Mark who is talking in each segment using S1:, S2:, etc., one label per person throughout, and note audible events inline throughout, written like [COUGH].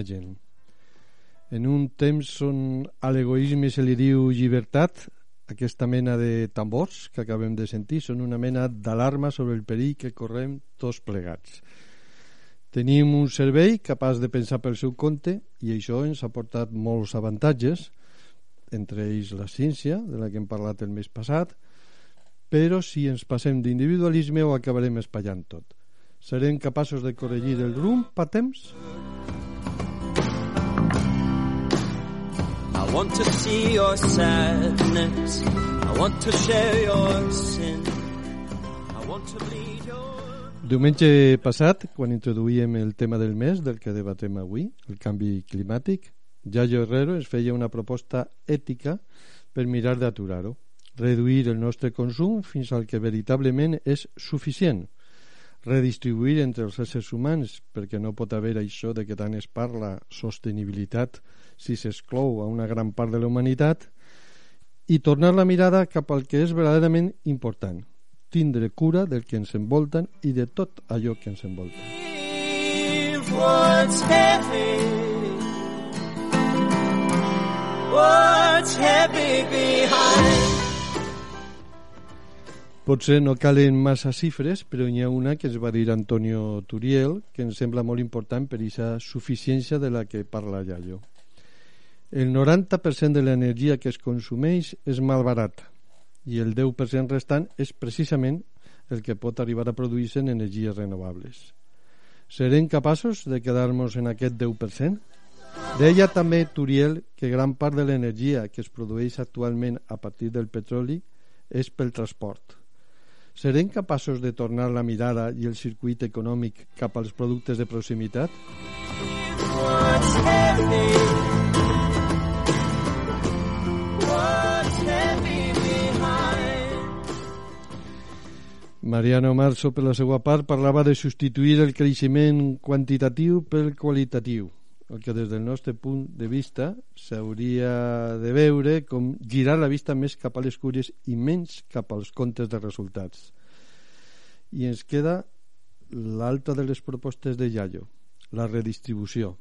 S1: Bona gent. En un temps on a l'egoisme se li diu llibertat, aquesta mena de tambors que acabem de sentir són una mena d'alarma sobre el perill que correm tots plegats. Tenim un servei capaç de pensar pel seu compte i això ens ha portat molts avantatges, entre ells la ciència, de la que hem parlat el mes passat, però si ens passem d'individualisme ho acabarem espallant tot. Serem capaços de corregir el rumb a temps?
S2: I want to see your sadness. I want to share your sin. I want to bleed your...
S1: Diumenge passat, quan introduïem el tema del mes del que debatem avui, el canvi climàtic, Yayo Herrero ens feia una proposta ètica per mirar d'aturar-ho, reduir el nostre consum fins al que veritablement és suficient, redistribuir entre els éssers humans, perquè no pot haver això de que tant es parla sostenibilitat si s'exclou a una gran part de la humanitat, i tornar la mirada cap al que és verdaderament important, tindre cura del que ens envolten i de tot allò que ens envolta.
S2: What's heavy. What's heavy behind.
S1: Potser no calen massa xifres, però n'hi ha una que ens va dir Antonio Turiel que ens sembla molt important per aquesta suficiència de la que parla Yayo. El 90% de l'energia que es consumeix és malbarata i el 10% restant és precisament el que pot arribar a produir-se en energies renovables. Serem capaços de quedar-nos en aquest 10%? Deia també Turiel que gran part de l'energia que es produeix actualment a partir del petroli és pel transport. Serem capaços de tornar la mirada i el circuit econòmic cap als productes de proximitat? Mariano Marzo, per la seva part, parlava de substituir el creixement quantitatiu pel qualitatiu, el que des del nostre punt de vista s'hauria de veure com girar la vista més cap a les cures i menys cap als comptes de resultats. I ens queda l'alta de les propostes de Yayo, la redistribució.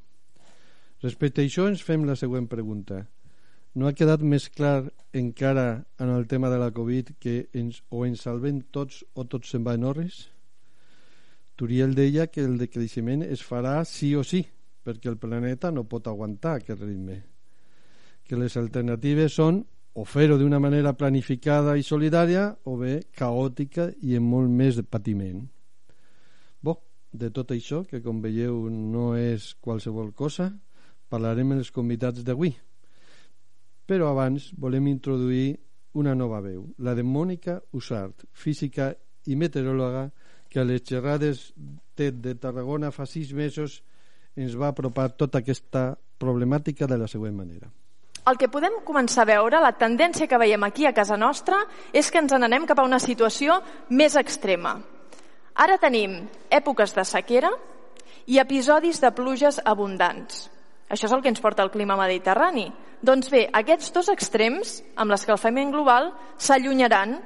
S1: Respecte a això ens fem la següent pregunta. No ha quedat més clar encara en el tema de la Covid que ens, o ens salvem tots o tots se'n va en hores? Turiel deia que el decreixement es farà sí o sí, perquè el planeta no pot aguantar aquest ritme. Que les alternatives són o fer-ho d'una manera planificada i solidària o bé caòtica i amb molt més de patiment. Bo, de tot això, que com veieu no és qualsevol cosa, parlarem en els convidats d'avui. Però abans volem introduir una nova veu, la de Mònica Usart, física i meteoròloga, que a les xerrades TED de Tarragona fa sis mesos ens va apropar tota aquesta problemàtica de la següent manera.
S3: El que podem començar a veure, la tendència que veiem aquí a casa nostra, és que ens n'anem cap a una situació més extrema. Ara tenim èpoques de sequera i episodis de pluges abundants. Això és el que ens porta el clima mediterrani. Doncs bé, aquests dos extrems, amb l'escalfament global, s'allunyaran.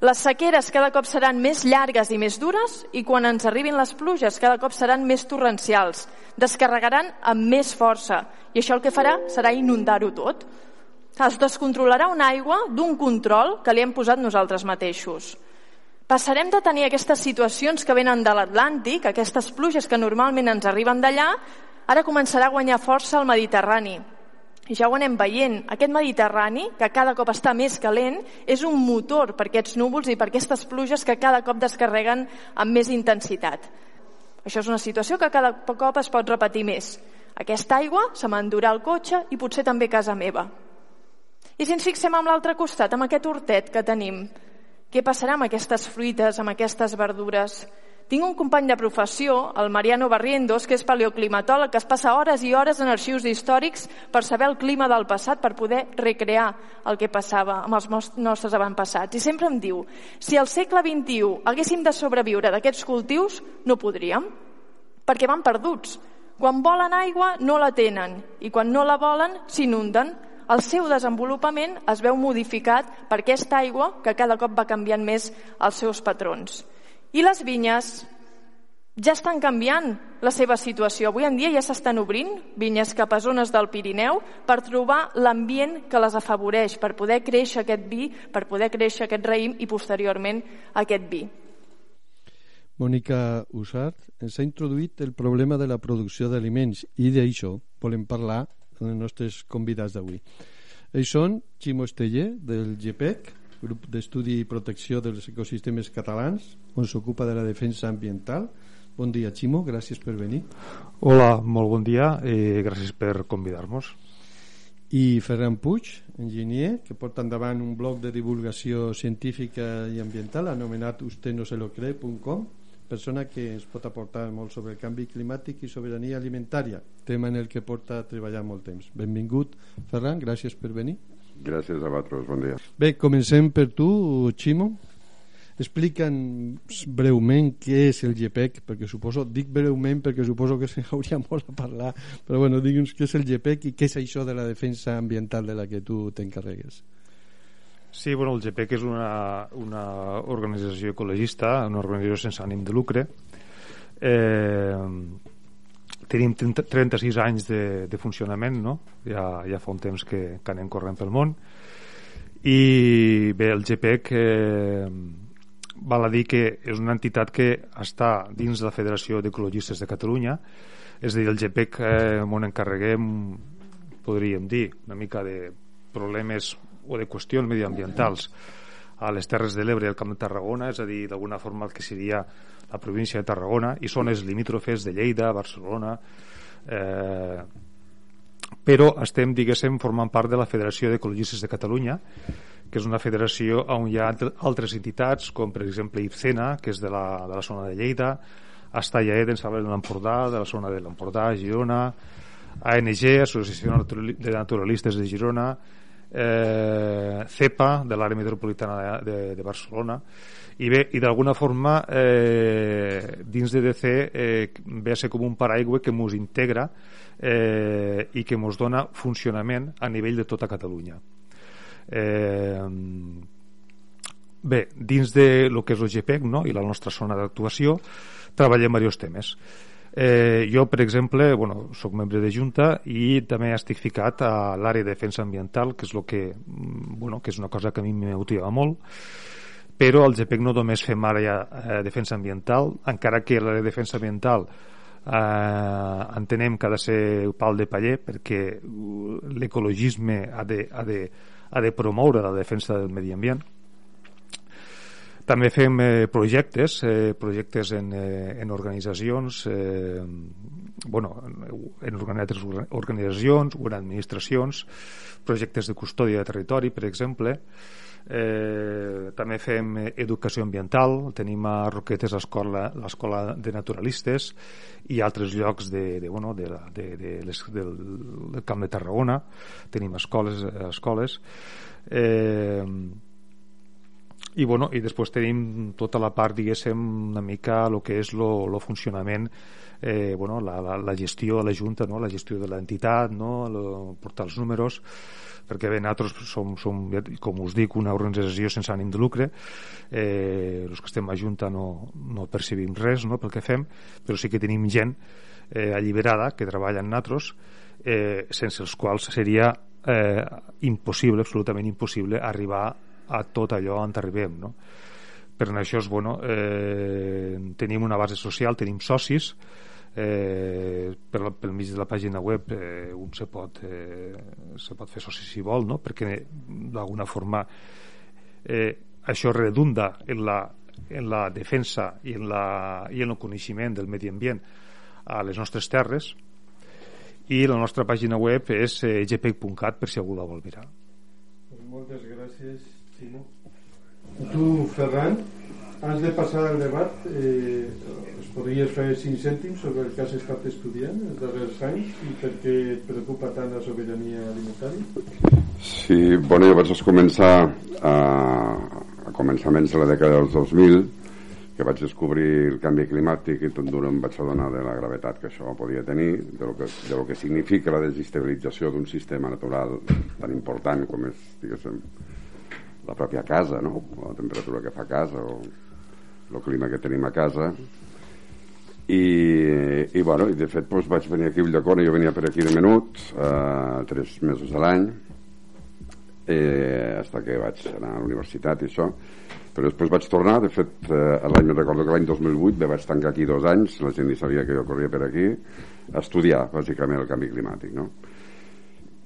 S3: Les sequeres cada cop seran més llargues i més dures i quan ens arribin les pluges cada cop seran més torrencials. Descarregaran amb més força i això el que farà serà inundar-ho tot. Es descontrolarà una aigua d'un control que li hem posat nosaltres mateixos. Passarem de tenir aquestes situacions que venen de l'Atlàntic, aquestes pluges que normalment ens arriben d'allà, ara començarà a guanyar força el Mediterrani. Ja ho anem veient. Aquest Mediterrani, que cada cop està més calent, és un motor per aquests núvols i per aquestes pluges que cada cop descarreguen amb més intensitat. Això és una situació que cada cop es pot repetir més. Aquesta aigua se m'endurà el cotxe i potser també casa meva. I si ens fixem amb l'altre costat, amb aquest hortet que tenim, què passarà amb aquestes fruites, amb aquestes verdures? Tinc un company de professió, el Mariano Barrientos, que és paleoclimatòleg, que es passa hores i hores en arxius històrics per saber el clima del passat, per poder recrear el que passava amb els nostres avantpassats. I sempre em diu, si al segle XXI haguéssim de sobreviure d'aquests cultius, no podríem, perquè van perduts. Quan volen aigua no la tenen i quan no la volen s'inunden. El seu desenvolupament es veu modificat per aquesta aigua que cada cop va canviant més els seus patrons. I les vinyes ja estan canviant la seva situació. Avui en dia ja s'estan obrint vinyes cap a zones del Pirineu per trobar l'ambient que les afavoreix, per poder créixer aquest vi, per poder créixer aquest raïm i posteriorment aquest vi.
S1: Mònica Usart ens ha introduït el problema de la producció d'aliments i d'això volem parlar amb els nostres convidats d'avui. Ells són Ximo Esteller, del GPEC, grup d'estudi i protecció dels ecosistemes catalans, on s'ocupa de la defensa ambiental. Bon dia, Ximo, gràcies per venir.
S4: Hola, molt bon dia i gràcies per convidar-nos.
S1: I Ferran Puig, enginyer, que porta endavant un blog de divulgació científica i ambiental anomenat ustenoselocre.com persona que ens pot aportar molt sobre el canvi climàtic i sobirania alimentària, tema en el que porta a treballar molt temps. Benvingut, Ferran, gràcies per venir.
S5: Gràcies a vosaltres, bon dia.
S1: Bé, comencem per tu, Ximo. Explica'ns breument què és el GPEC, perquè suposo, dic breument perquè suposo que se hauria molt a parlar, però bueno, digue'ns què és el GPEC i què és això de la defensa ambiental de la que tu t'encarregues.
S4: Sí, bueno, el GPEC és una, una organització ecologista, una organització sense ànim de lucre. Eh, tenim 30, 36 anys de, de funcionament, no? ja, ja fa un temps que, que anem corrent pel món. I bé, el GPEC eh, val a dir que és una entitat que està dins de la Federació d'Ecologistes de Catalunya. És a dir, el GPEC eh, on encarreguem podríem dir una mica de problemes o de qüestions mediambientals a les Terres de l'Ebre i al Camp de Tarragona, és a dir, d'alguna forma el que seria la província de Tarragona i zones limítrofes de Lleida, Barcelona eh, però estem, diguéssim, formant part de la Federació d'Ecologistes de Catalunya que és una federació on hi ha altres entitats com per exemple IFCENA que és de la, de la zona de Lleida Estallaet en Saber de l'Empordà de la zona de l'Empordà, Girona ANG, Associació de Naturalistes de Girona eh, CEPA de l'àrea metropolitana de, de, de Barcelona i bé, i d'alguna forma eh, dins de DC eh, ve a ser com un paraigua que ens integra eh, i que ens dona funcionament a nivell de tota Catalunya eh, bé, dins de lo que és el GPEC no? i la nostra zona d'actuació treballem diversos temes Eh, jo, per exemple, bueno, soc membre de Junta i també estic ficat a l'àrea de defensa ambiental, que és, lo que, mm, bueno, que és una cosa que a mi me motiva molt. Però al GPEC no només fem àrea eh, defensa ambiental, encara que la defensa ambiental eh, entenem que ha de ser pal de paller perquè uh, l'ecologisme ha, de, ha, de, ha de promoure la defensa del medi ambient també fem eh, projectes, eh, projectes en, eh, en organitzacions, eh, bueno, en organitzacions o en administracions, projectes de custòdia de territori, per exemple, Eh, també fem educació ambiental, tenim a Roquetes l'escola de naturalistes i altres llocs de, de, bueno, de, de, de les, del, del Camp de Tarragona, tenim escoles, escoles. Eh, i, bueno, i després tenim tota la part, diguéssim, una mica el que és el funcionament eh, bueno, la, la, la gestió a la Junta, no? la gestió de l'entitat, no? Lo, portar els números, perquè bé, nosaltres som, som, com us dic, una organització sense ànim de lucre, eh, els que estem a Junta no, no percebim res no? pel que fem, però sí que tenim gent eh, alliberada que treballa en nosaltres, eh, sense els quals seria eh, impossible, absolutament impossible, arribar a tot allò on arribem, no? Per això és, bueno, eh, tenim una base social, tenim socis, eh, per, pel mig de la pàgina web eh, un se pot, eh, se pot fer soci si vol, no? perquè d'alguna forma eh, això redunda en la en la defensa i en, la, i en el coneixement del medi ambient a les nostres terres i la nostra pàgina web és eh, gpec.cat per si algú la vol mirar.
S1: Moltes gràcies, Ximo. Tu, Ferran, has de passar al debat, eh, es podries fer cinc cèntims sobre el que has estat estudiant els darrers anys i per què et preocupa tant la sobirania alimentària?
S5: Sí, bueno, jo vaig començar a, a començaments de la dècada dels 2000 que vaig descobrir el canvi climàtic i tot d'una em vaig adonar de la gravetat que això podia tenir, de lo que, de lo que significa la desestabilització d'un sistema natural tan important com és, diguéssim, la pròpia casa, no? la temperatura que fa casa o el clima que tenim a casa i, i bueno, i de fet doncs, vaig venir aquí a Ulldecona, jo venia per aquí de menut eh, tres mesos a l'any eh, hasta que vaig anar a la universitat i això però després vaig tornar, de fet eh, l'any, recordo que l'any 2008 me vaig tancar aquí dos anys, la gent ni sabia que jo corria per aquí a estudiar bàsicament el canvi climàtic no?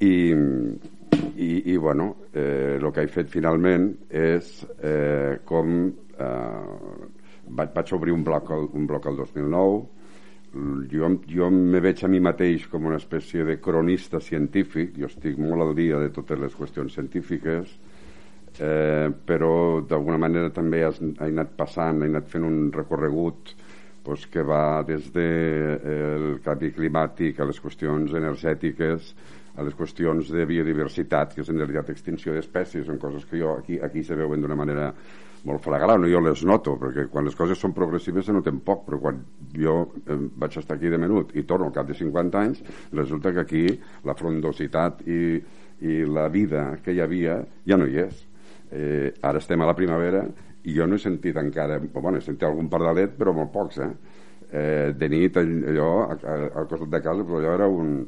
S5: i, i, i bueno eh, que he fet finalment és eh, com eh, vaig, vaig obrir un bloc, un bloc el 2009 jo, jo me veig a mi mateix com una espècie de cronista científic, jo estic molt al dia de totes les qüestions científiques, eh, però d'alguna manera també has, he anat passant, he anat fent un recorregut pues, que va des del de, eh, canvi climàtic a les qüestions energètiques, a les qüestions de biodiversitat, que és en realitat extinció d'espècies, són coses que jo aquí, aquí se veuen d'una manera molt flagrant, no jo les noto, perquè quan les coses són progressives se noten poc, però quan jo eh, vaig estar aquí de menut i torno al cap de 50 anys, resulta que aquí la frondositat i, i la vida que hi havia ja no hi és. Eh, ara estem a la primavera i jo no he sentit encara, bueno, he sentit algun pardalet, però molt pocs, eh? eh de nit allò al costat de casa però allò era un,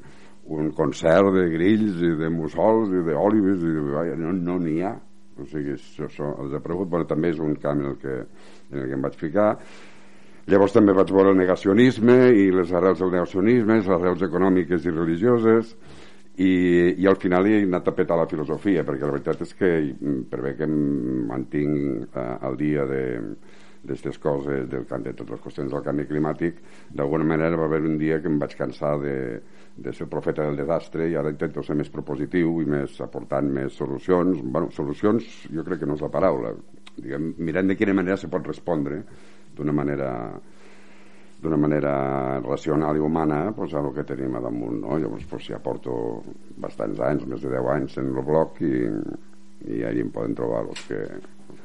S5: un concert de grills i de mussols i d'òlives i de, no n'hi no ha. O sigui, això, això ha pregut bueno, també és un camp en el, que, en el que em vaig ficar. Llavors també vaig veure el negacionisme i les arrels del negacionisme les arrels econòmiques i religioses i, i al final he anat a petar la filosofia perquè la veritat és que per bé que em mantinc eh, al dia de d'aquestes coses del, de totes les qüestions del canvi climàtic d'alguna manera va haver un dia que em vaig cansar de, de ser profeta del desastre i ara intento ser més propositiu i més aportant més solucions bueno, solucions jo crec que no és la paraula diguem, mirant de quina manera se pot respondre d'una manera d'una manera racional i humana pues, a el que tenim a damunt no? llavors pues, ja porto bastants anys més de 10 anys en el blog i, i allà em poden trobar els que,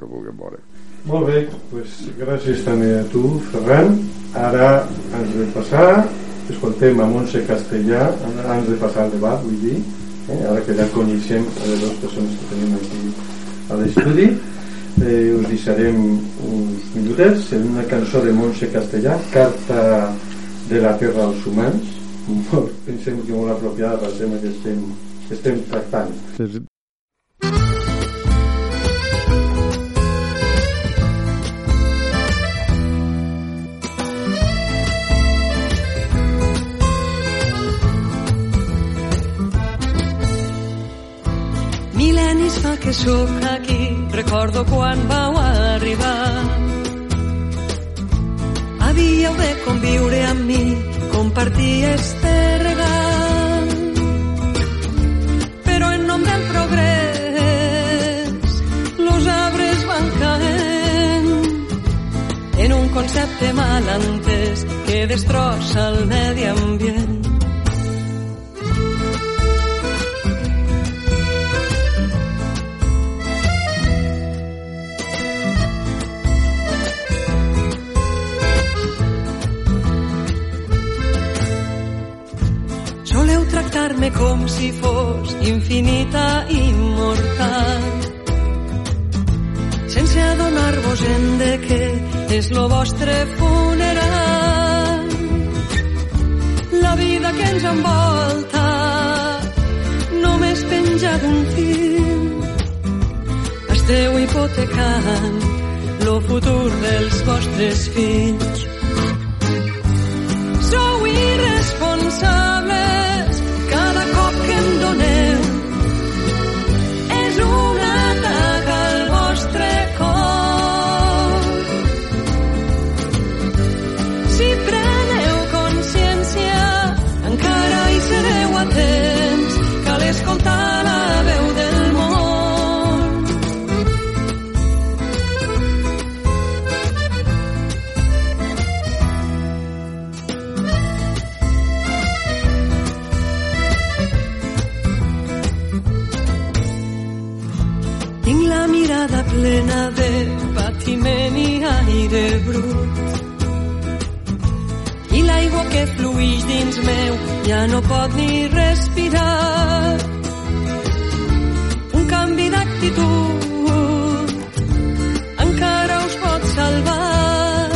S5: que vulguin veure.
S1: Molt bé, pues, gràcies també a tu Ferran. Ara ens de passar escoltem a Montse Castellà abans de passar al debat, vull dir eh? ara que ja coneixem a les dues persones que tenim aquí a l'estudi. Eh, us deixarem uns minutets en una cançó de Montse Castellà Carta de la Terra als Humans. [LAUGHS] Pensem que molt apropiada per tema que estem, que estem tractant
S6: fa que sóc aquí, recordo quan vau arribar. Havíeu de conviure amb mi, compartir este regal. Però en nom del progrés, los arbres van caent en un concepte mal entès que destrossa el medi ambient. Si fos infinita immortal. Sense adonar-vos en de què és lo vostre funeral. La vida que ens envolta només penja d'un fil. Esteu hipotecant lo futur dels vostres fills. mirada plena de patiment i aire brut. I l'aigua que fluix dins meu ja no pot ni respirar. Un canvi d'actitud encara us pot salvar.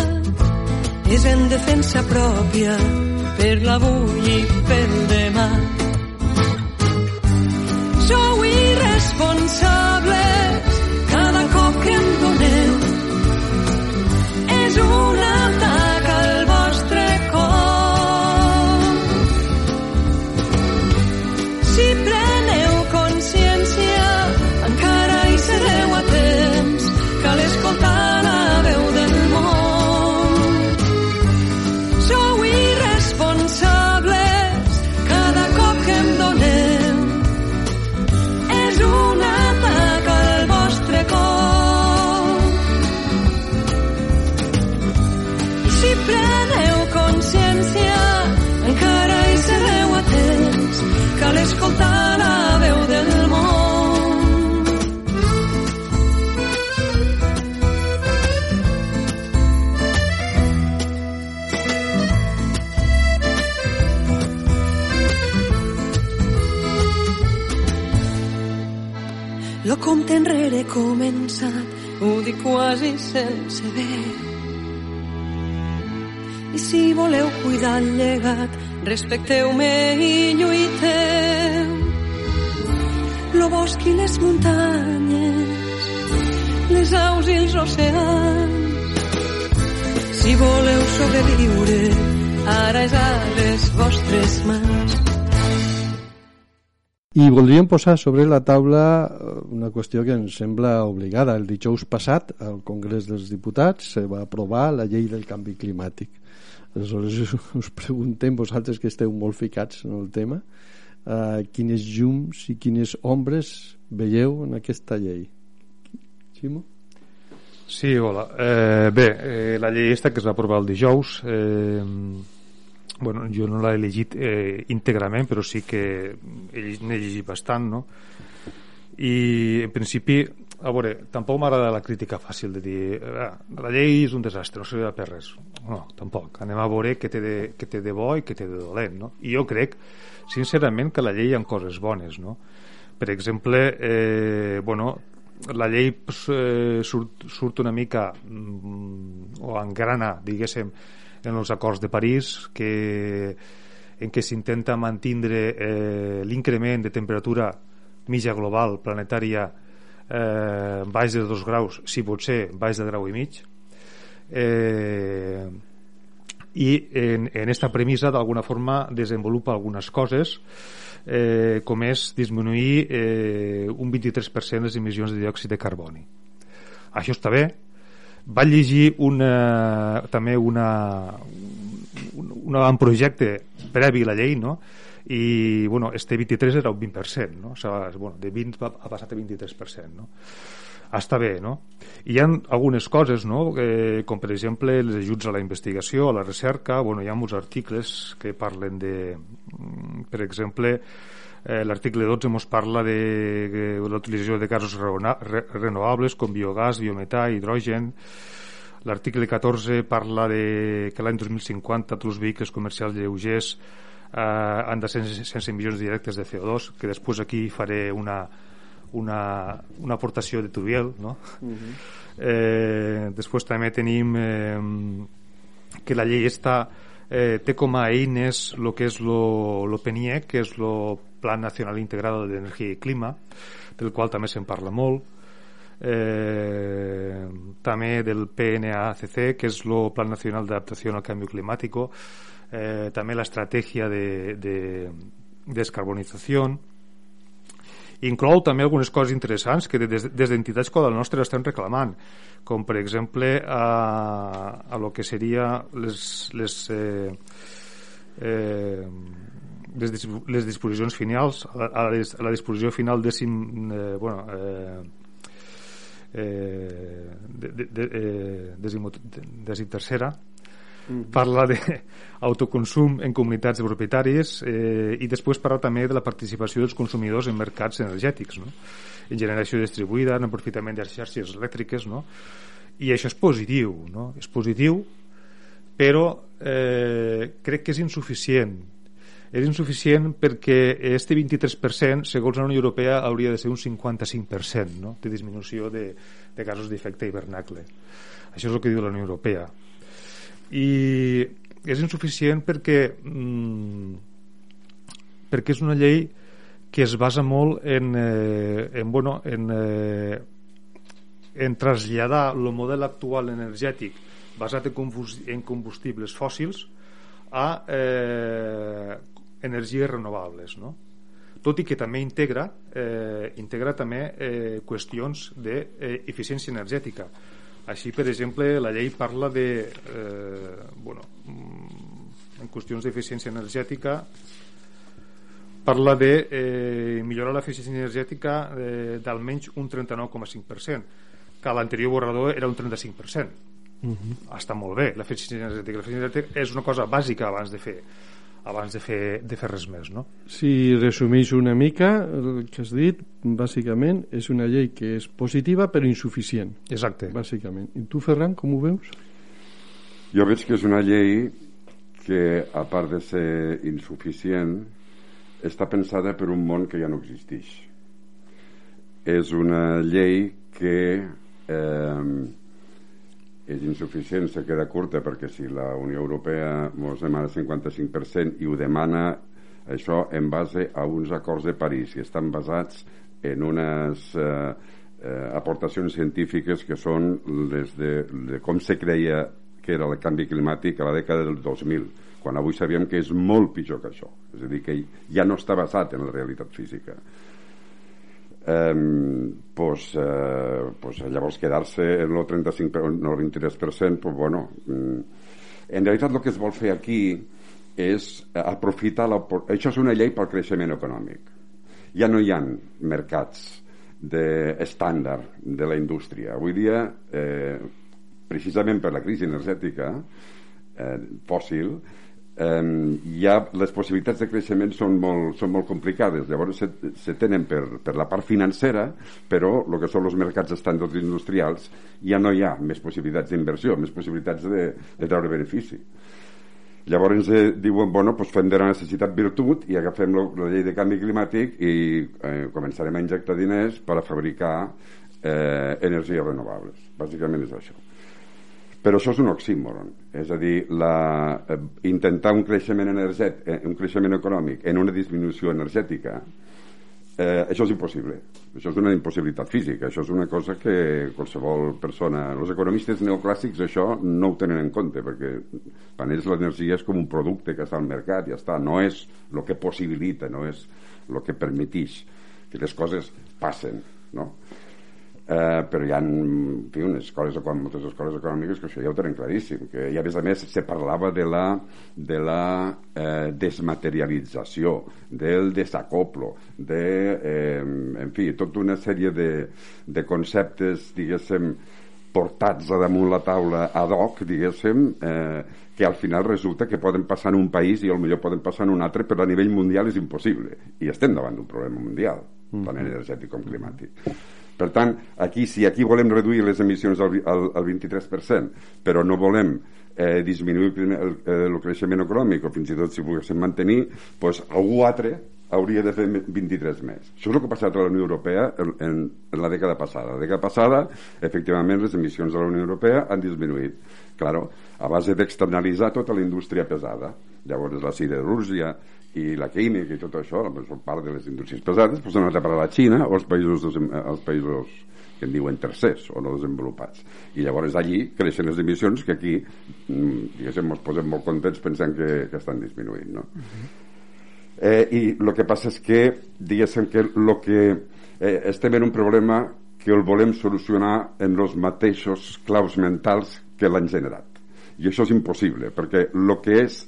S6: És en defensa pròpia per l'avui i pel demà. Sou irresponsables compte enrere començat, ho dic quasi sense ver. I si voleu cuidar el llegat, respecteu-me i lluiteu. Lo bosc i les muntanyes, les aus i els oceans. Si voleu sobreviure, ara és a les vostres mans.
S1: I voldríem posar sobre la taula eh, una qüestió que ens sembla obligada. El dijous passat, al Congrés dels Diputats, se va aprovar la llei del canvi climàtic. Aleshores, [LAUGHS] us preguntem, vosaltres que esteu molt ficats en el tema, eh, quines llums i quines ombres veieu en aquesta llei? Ximo?
S4: Sí, hola. Eh, bé, eh, la llei esta que es va aprovar el dijous, eh, bueno, jo no l'he llegit eh, íntegrament, però sí que n'he llegit bastant, no? I, en principi, a veure, tampoc m'agrada la crítica fàcil de dir eh, la llei és un desastre, no servirà per res. No, tampoc. Anem a veure què té de, què té de bo i què té de dolent, no? I jo crec, sincerament, que la llei hi ha coses bones, no? Per exemple, eh, bueno, la llei eh, surt, surt una mica mm, o engrana, diguéssim, en els acords de París que, en què s'intenta mantindre eh, l'increment de temperatura mitja global planetària eh, baix de 2 graus, si pot ser baix de grau i mig. Eh, i en, en esta premissa d'alguna forma desenvolupa algunes coses eh, com és disminuir eh, un 23% les emissions de diòxid de carboni. Això està bé va llegir una, també una, un, un avantprojecte previ a la llei no? i bueno, este 23 era un 20% no? o sigui, bueno, de 20 va, ha passat a 23% no? Està bé, no? Hi ha algunes coses, no? Eh, com per exemple els ajuts a la investigació, a la recerca, bueno, hi ha molts articles que parlen de, mm, per exemple, eh, l'article 12 ens parla de, de la utilització de gasos renovables com biogàs, biometà, hidrogen, L'article 14 parla de que l'any 2050 tots els vehicles comercials lleugers eh, han de ser sense emissions directes de CO2, que després aquí faré una, una, una aportació de Turiel, no? eh, després també tenim eh, que la llei està eh, té com a eines el que és lo, lo PNIEC, que és el Plan Nacional Integrado de Energia i Clima, del qual també se'n parla molt, eh, també del PNACC, que és el Plan Nacional de Adaptación al Cambio Climático, eh, també l'estratègia de, de descarbonització, inclou també algunes coses interessants que des, des d'entitats com la nostra estem reclamant com per exemple a, a lo que seria les, les eh, eh, les, les disposicions finals a, a, les, a la disposició final dècim eh, bueno eh, eh, de, de, de, eh, dècimo, dècim tercera parla d'autoconsum en comunitats de propietaris eh, i després parla també de la participació dels consumidors en mercats energètics no? en generació distribuïda, en aprofitament de les xarxes elèctriques no? i això és positiu no? és positiu però eh, crec que és insuficient és insuficient perquè este 23% segons la Unió Europea hauria de ser un 55% no? de disminució de, de gasos d'efecte hivernacle això és el que diu la Unió Europea i és insuficient perquè mm, perquè és una llei que es basa molt en, eh, en, bueno, en, eh, en traslladar el model actual energètic basat en combustibles fòssils a eh, energies renovables no? tot i que també integra eh, integra també eh, qüestions d'eficiència eh, energètica així per exemple la llei parla de eh, bueno, mm, en qüestions d'eficiència energètica parla de eh, millorar l'eficiència energètica eh, d'almenys un 39,5% que l'anterior borrador era un 35% Uh -huh. està molt bé l'eficiència energètica. l'eficiència energètica és una cosa bàsica abans de fer abans de fer, de fer res més no?
S1: Si resumís una mica el que has dit, bàsicament és una llei que és positiva però insuficient
S4: exacte
S1: bàsicament. i tu Ferran, com ho veus?
S5: Jo veig que és una llei que a part de ser insuficient està pensada per un món que ja no existeix és una llei que eh, és insuficient, se queda curta perquè si la Unió Europea ens demana 55% i ho demana això en base a uns acords de París i estan basats en unes eh, eh, aportacions científiques que són les de, de com se creia que era el canvi climàtic a la dècada del 2000 quan avui sabíem que és molt pitjor que això. És a dir, que ja no està basat en la realitat física eh, pues, eh, pues llavors quedar-se en el 35 no el 23% pues bueno mm, en realitat el que es vol fer aquí és aprofitar la, això és una llei pel creixement econòmic. Ja no hi ha mercats d'estàndard de la indústria. Avui dia eh, precisament per la crisi energètica eh, fòssil eh, ja les possibilitats de creixement són molt, són molt complicades llavors se, se tenen per, per la part financera però el que són els mercats estàndards industrials ja no hi ha més possibilitats d'inversió més possibilitats de, de treure benefici Llavors eh, diuen, bueno, pues fem de la necessitat virtut i agafem la, la llei de canvi climàtic i eh, començarem a injectar diners per a fabricar eh, energies renovables. Bàsicament és això. Però això és un oxímoron, és a dir, la, eh, intentar un creixement energètic, eh, un creixement econòmic en una disminució energètica, eh, això és impossible. Això és una impossibilitat física, això és una cosa que qualsevol persona... Els economistes neoclàssics això no ho tenen en compte, perquè per ells l'energia és com un producte que està al mercat, ja està, no és el que possibilita, no és el que permetix que les coses passen, no? Eh, però hi ha en fi, unes escoles, moltes escoles econòmiques que això ja ho tenen claríssim que, i a més a més se parlava de la, de la eh, desmaterialització del desacoplo de, eh, en fi, tota una sèrie de, de conceptes diguéssim portats a damunt la taula ad hoc, diguéssim, eh, que al final resulta que poden passar en un país i millor poden passar en un altre, però a nivell mundial és impossible. I estem davant d'un problema mundial, mm. tant energètic com climàtic. Per tant, aquí, si aquí volem reduir les emissions al, al, al 23%, però no volem eh, disminuir el, el, el creixement econòmic o fins i tot si volguéssim mantenir, doncs algú altre hauria de fer 23 més. Això és el que ha passat a la Unió Europea en, en, en la dècada passada. La dècada passada, efectivament, les emissions de la Unió Europea han disminuït. Claro, a base d'externalitzar tota la indústria pesada. Llavors, la siderúrgia, i la química i tot això, doncs, part de les indústries pesades, doncs han anat a parar a la Xina o als països, als països que en diuen tercers o no desenvolupats. I llavors allí creixen les emissions que aquí, mm, diguéssim, ens posem molt contents pensant que, que estan disminuint, no? Uh -huh. eh, I el que passa és que, diguéssim que el que eh, estem en un problema que el volem solucionar en els mateixos claus mentals que l'han generat. I això és impossible, perquè el que és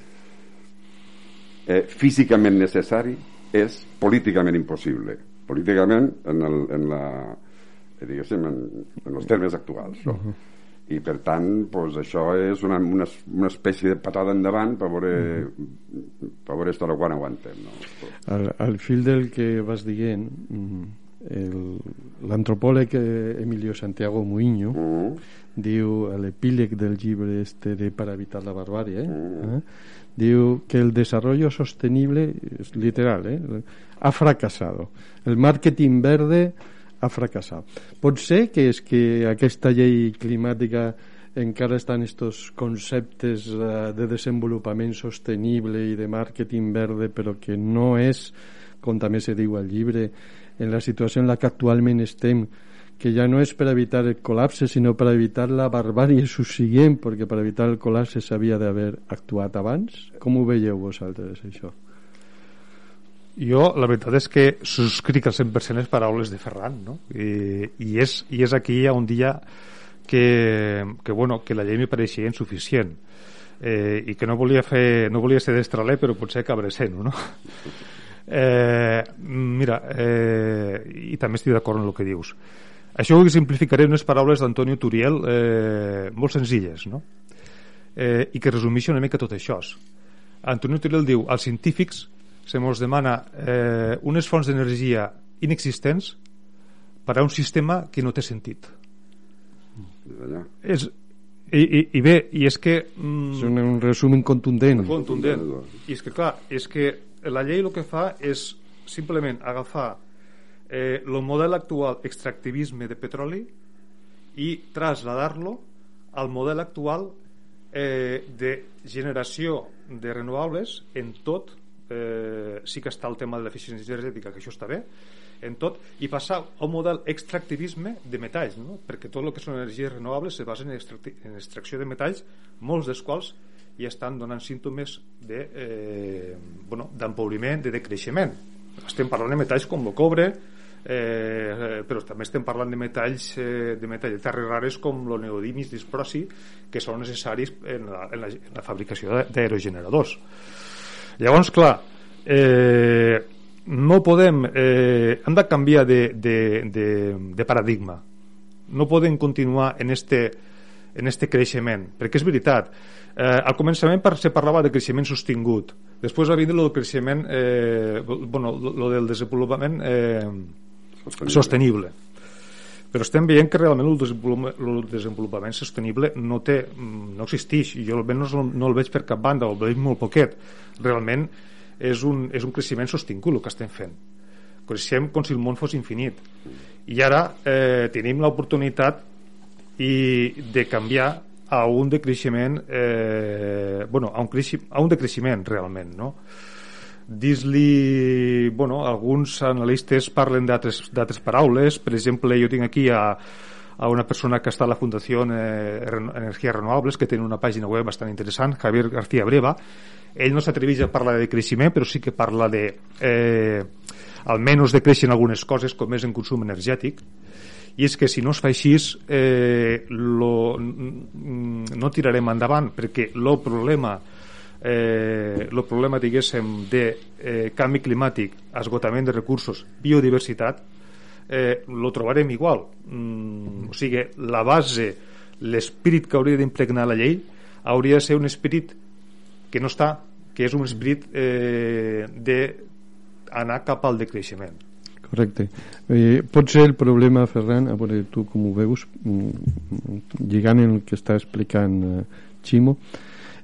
S5: eh, físicament necessari és políticament impossible políticament en, el, en la eh, diguéssim en, en els termes actuals no? uh -huh. i per tant pues, això és una, una, una espècie de patada endavant per veure, uh -huh. per veure estar quan aguantem no?
S1: al, al fil del que vas dient mm, el- l'antropòleg eh, Emilio Santiago Muiño
S5: Mm.
S1: diu a l'epíleg del llibre este de Para evitar la barbàrie eh? Diu que el desarrollo sostenible es literal eh? ha fracasado el màrqueting verde ha fracassat pot ser que és que aquesta llei climàtica encara estan estos conceptes eh, de desenvolupament sostenible i de màrqueting verde però que no és com també se diu al llibre en la situació en la que actualment estem que ja no és per evitar el col·lapse sinó per evitar la barbàrie subsiguent perquè per evitar el col·lapse s'havia d'haver actuat abans com ho veieu vosaltres això?
S4: Jo, la veritat és que subscric al 100% les paraules de Ferran, no? I, i, és, i és aquí on dia que, que, bueno, que la llei me pareixia insuficient eh, i que no volia fer no volia ser destraler però potser acabaré sent no? eh, mira eh, i també estic d'acord amb el que dius això ho simplificaré en unes paraules d'Antonio Turiel eh, molt senzilles no? eh, i que resumeixen una mica tot això Antonio Turiel diu als científics se mos demana eh, unes fonts d'energia inexistents per a un sistema que no té sentit
S5: Des d'allà.
S4: és, i, i, i bé, i és que mm,
S1: és un, un resum contundent
S4: contundent i és que clar, és que la llei el que fa és simplement agafar eh, el model actual extractivisme de petroli i traslladar-lo al model actual eh, de generació de renovables en tot eh, sí que està el tema de l'eficiència energètica que això està bé en tot i passar a un model extractivisme de metalls no? perquè tot el que són energies renovables se basa en, en extracció de metalls molts dels quals ja estan donant símptomes de, eh, bueno, d'empobriment, de decreixement estem parlant de metalls com el cobre eh, però també estem parlant de metalls eh, de metalls de terres rares com el neodimi i disprosi que són necessaris en la, en la, en la fabricació d'aerogeneradors. Llavors clar eh, no podem eh, hem de canviar de, de, de, de paradigma. No podem continuar en este, en este creixement perquè és veritat. Eh, al començament se parlava de creixement sostingut després va vindre el creixement eh, bueno, lo del desenvolupament eh,
S5: Sostenible.
S4: sostenible però estem veient que realment el desenvolupament, el desenvolupament sostenible no té, no existeix. Jo almenys no, no el veig per cap banda el veig molt poquet. Realment és un, és un creixement sostingut el que estem fent. Creixem com si el món fos infinit. I ara eh, tenim l'oportunitat i de canviar a un decreixement eh, bueno, a un, a un decreixement realment no? dis-li bueno, alguns analistes parlen d'altres paraules. Per exemple jo tinc aquí a, a una persona que està a la Fundació eh, Energías Renovables que té una pàgina web bastant interessant Javier García Breva. Ell no s'atreveix a parlar de creixement però sí que parla de eh, almenys de créixer en algunes coses com és en consum energètic i és que si no es fa així eh, lo, mm, no tirarem endavant perquè el problema eh, problema diguéssim de eh, canvi climàtic esgotament de recursos, biodiversitat eh, lo trobarem igual. Mm, o sigui, la base l'espírit que hauria d'impregnar la llei hauria de ser un espírit que no està, que és un espírit eh, de anar cap al decreixement
S1: Correcte. Eh, pot ser el problema, Ferran, a veure tu com ho veus, mm, lligant el que està explicant eh, Ximo,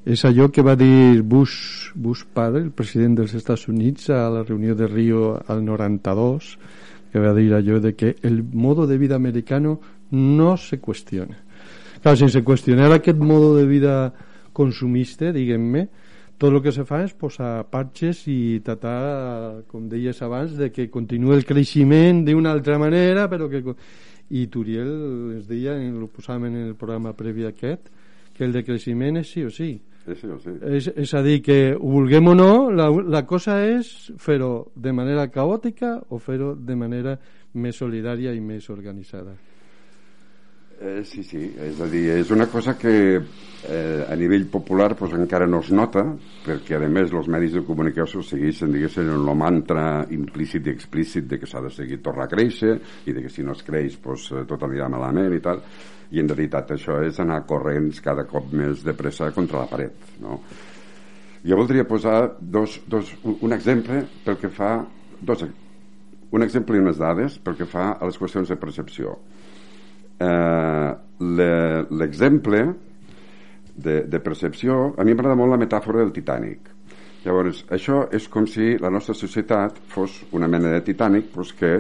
S1: és allò que va dir Bush, Bush padre, el president dels Estats Units, a la reunió de Rio al 92, que va dir allò de que el modo de vida americano no se qüestiona. Clar, sense qüestionar aquest modo de vida consumista, diguem-me, tot el que se fa és posar patxes i tratar, com deies abans, de que continuï el creixement d'una altra manera, però que... I Turiel es deia, ho posàvem en el programa previ aquest, que el decreixement és sí o sí.
S5: Sí, sí, sí.
S1: És, és a dir, que ho vulguem o no, la, la cosa és fer-ho de manera caòtica o fer-ho de manera més solidària i més organitzada.
S5: Eh, sí, sí, és a dir, és una cosa que eh, a nivell popular pues, encara no es nota, perquè a més els medis de comunicació segueixen, diguéssim, el mantra implícit i explícit de que s'ha de seguir tornar a créixer i de que si no es creix pues, eh, tot anirà malament i tal, i en realitat això és anar corrents cada cop més de pressa contra la paret, no? Jo voldria posar dos, dos, un exemple pel que fa dos, un exemple i unes dades pel que fa a les qüestions de percepció. Eh, le- L'exemple de, de percepció, a mi m'agrada molt la metàfora del Titanic. Llavors, això és com si la nostra societat fos una mena de Titanic doncs que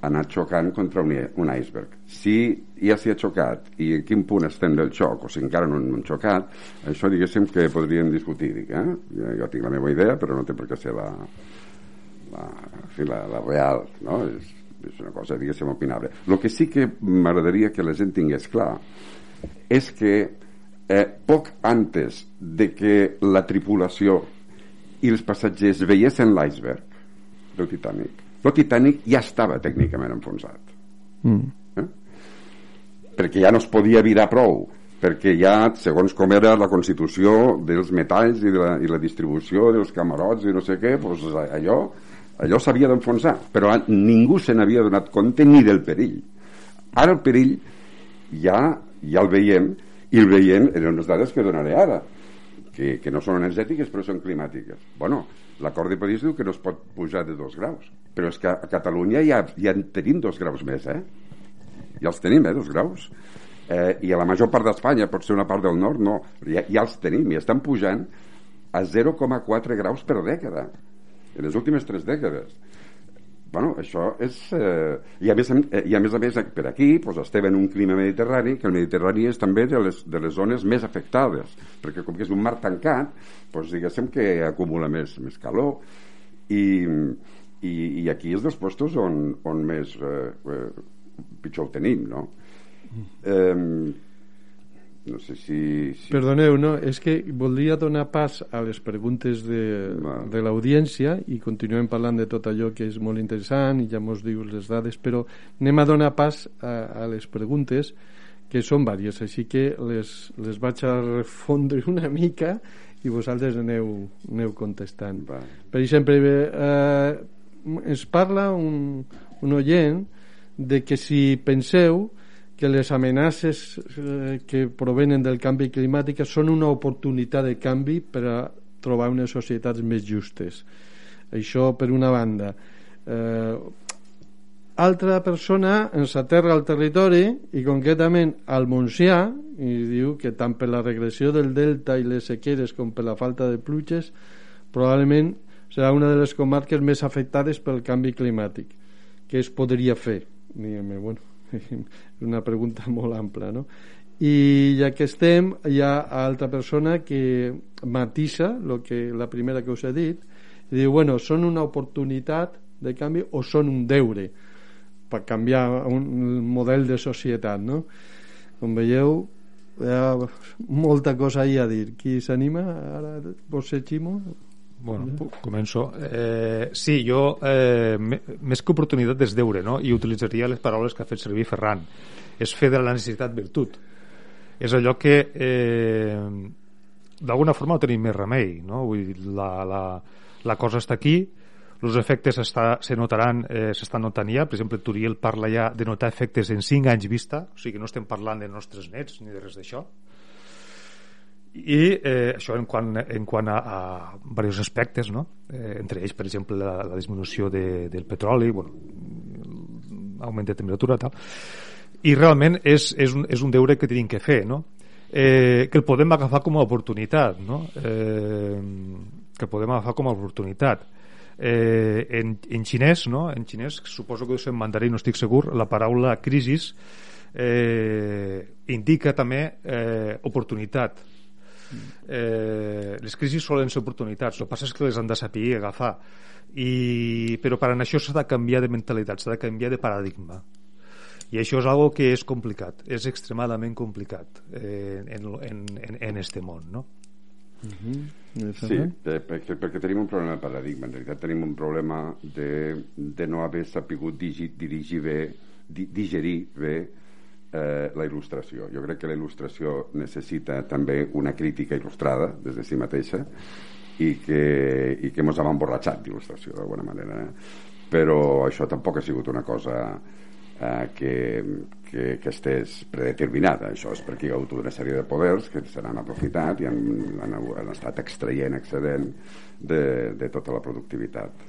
S5: ha anat xocant contra un, un iceberg. Si ja s'hi ha xocat i en quin punt estem del xoc, o si encara no hem xocat, això diguéssim que podríem discutir. Eh? Jo, jo tinc la meva idea, però no té per què ser la, la, fi, la, la real, no? És, és una cosa, diguéssim, opinable. El que sí que m'agradaria que la gent tingués clar és que eh, poc antes de que la tripulació i els passatgers veiessin l'iceberg del Titanic, el Titanic ja estava tècnicament enfonsat.
S1: Mm.
S5: Eh? Perquè ja no es podia virar prou, perquè ja, segons com era la constitució dels metalls i, de la, i la distribució dels camarots i no sé què, doncs allò, allò s'havia d'enfonsar, però ningú se n'havia donat compte ni del perill. Ara el perill ja, ja el veiem, i el veiem en unes dades que donaré ara, que, que no són energètiques però són climàtiques. Bueno, l'acord de París diu que no es pot pujar de dos graus, però és que a Catalunya ja, ja en tenim dos graus més, eh? Ja els tenim, eh, dos graus. Eh, I a la major part d'Espanya, pot ser una part del nord, no, ja, ja els tenim, i estan pujant a 0,4 graus per dècada, en les últimes tres dècades bueno, això és... Eh, i, a més, eh, I a més a més, per aquí doncs, estem en un clima mediterrani, que el Mediterrani és també de les, de les zones més afectades, perquè com que és un mar tancat, doncs diguéssim que acumula més, més calor, i, i, i aquí és dels puestos on, on més eh, eh, pitjor ho tenim, no? Eh, no sé si... si...
S1: Perdoneu, no, és que voldria donar pas a les preguntes de,
S5: Va.
S1: de l'audiència i continuem parlant de tot allò que és molt interessant i ja mos dius les dades, però anem a donar pas a, a les preguntes que són vàries, així que les, les vaig a refondre una mica i vosaltres aneu, aneu contestant.
S5: Va.
S1: Per exemple, eh, ens parla un, un oient de que si penseu que les amenaces eh, que provenen del canvi climàtic són una oportunitat de canvi per a trobar unes societats més justes. Això per una banda. Eh, altra persona ens aterra al territori i concretament al Montsià i diu que tant per la regressió del delta i les sequeres com per la falta de pluges probablement serà una de les comarques més afectades pel canvi climàtic què es podria fer diguem bueno, és [LAUGHS] una pregunta [LAUGHS] molt ampla no? i ja que estem hi ha altra persona que matisa lo que, la primera que us he dit i diu, bueno, són una oportunitat de canvi o són un deure per canviar un, model de societat no? com veieu hi ha molta cosa ahí a dir qui s'anima? ara vos sé Ximo?
S4: Bueno, pu- començo. Eh, sí, jo, eh, més que oportunitat és deure, no? I utilitzaria les paraules que ha fet servir Ferran. És fer de la necessitat virtut. És allò que, eh, d'alguna forma, no tenim més remei, no? Vull dir, la, la, la cosa està aquí, els efectes està, se notaran, eh, s'estan notant ja, per exemple, Turiel parla ja de notar efectes en 5 anys vista, o sigui que no estem parlant de nostres nets ni de res d'això, i eh, això en quant, en quant a, a diversos aspectes no? eh, entre ells per exemple la, la disminució de, del petroli bueno, augment de temperatura tal. i realment és, és, un, és un deure que tenim que fer no? eh, que el podem agafar com a oportunitat no? eh, que el podem agafar com a oportunitat eh, en, en xinès no? en xinès suposo que en mandarí no estic segur la paraula crisis eh, indica també eh, oportunitat eh, les crisis solen ser oportunitats el que passa és que les han de saber agafar I, però per anar això s'ha de canviar de mentalitat s'ha de canviar de paradigma i això és algo que és complicat és extremadament complicat eh, en, en, en, en este món no?
S5: Sí, eh, perquè, perquè tenim un problema de paradigma. En realitat tenim un problema de, de no haver sapigut digi, dirigir bé, di, digerir bé eh, la il·lustració. Jo crec que la il·lustració necessita també una crítica il·lustrada des de si mateixa i que, i que ens hem emborratxat d'il·lustració d'alguna manera. Eh? Però això tampoc ha sigut una cosa eh, que, que, que estés predeterminada. Això és perquè hi ha hagut una sèrie de poders que se n'han aprofitat i han, han, han estat extraient excedent de, de tota la productivitat.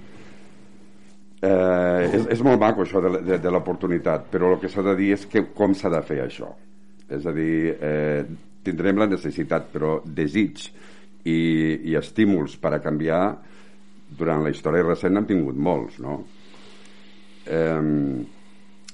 S5: Eh, és, és molt maco això de, de, de l'oportunitat, però el que s'ha de dir és que com s'ha de fer això. És a dir, eh, tindrem la necessitat, però desig i, i estímuls per a canviar durant la història recent n'han tingut molts, no? Eh,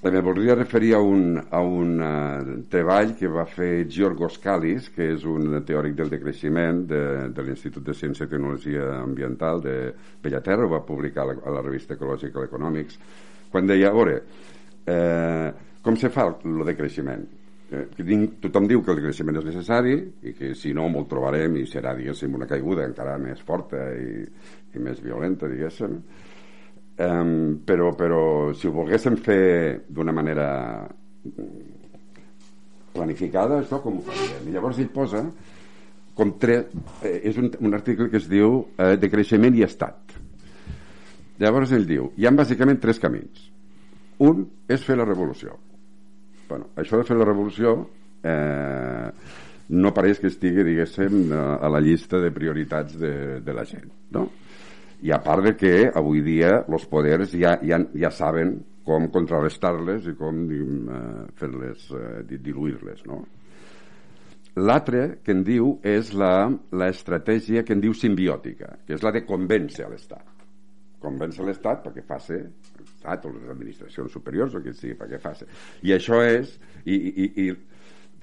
S5: me voldria referir a un, a un uh, treball que va fer Giorgos Kalis, que és un teòric del decreixement de, de l'Institut de Ciència i Tecnologia Ambiental de Bellaterra, ho va publicar a la, a la revista Ecological Economics, quan deia, a veure, eh, com se fa el decreixement? Eh, tothom diu que el decreixement és necessari i que si no m'ho trobarem i serà, diguéssim, una caiguda encara més forta i, i més violenta, diguéssim, Um, però, però si ho volguéssim fer d'una manera planificada, això com ho faríem? I llavors ell posa com tre... eh, és un, un article que es diu eh, de creixement i estat. Llavors ell diu, hi ha bàsicament tres camins. Un és fer la revolució. Bueno, això de fer la revolució eh, no pareix que estigui, diguéssim, a la llista de prioritats de, de la gent, no? I a part de que avui dia els poders ja, ja, ja saben com contrarrestar-les i com eh, fer-les, eh, diluir-les, no? L'altre que en diu és l'estratègia que en diu simbiòtica, que és la de convèncer a l'Estat. Convèncer l'Estat perquè faci l'Estat o les administracions superiors o que sigui, perquè faci. I això és, i, i, i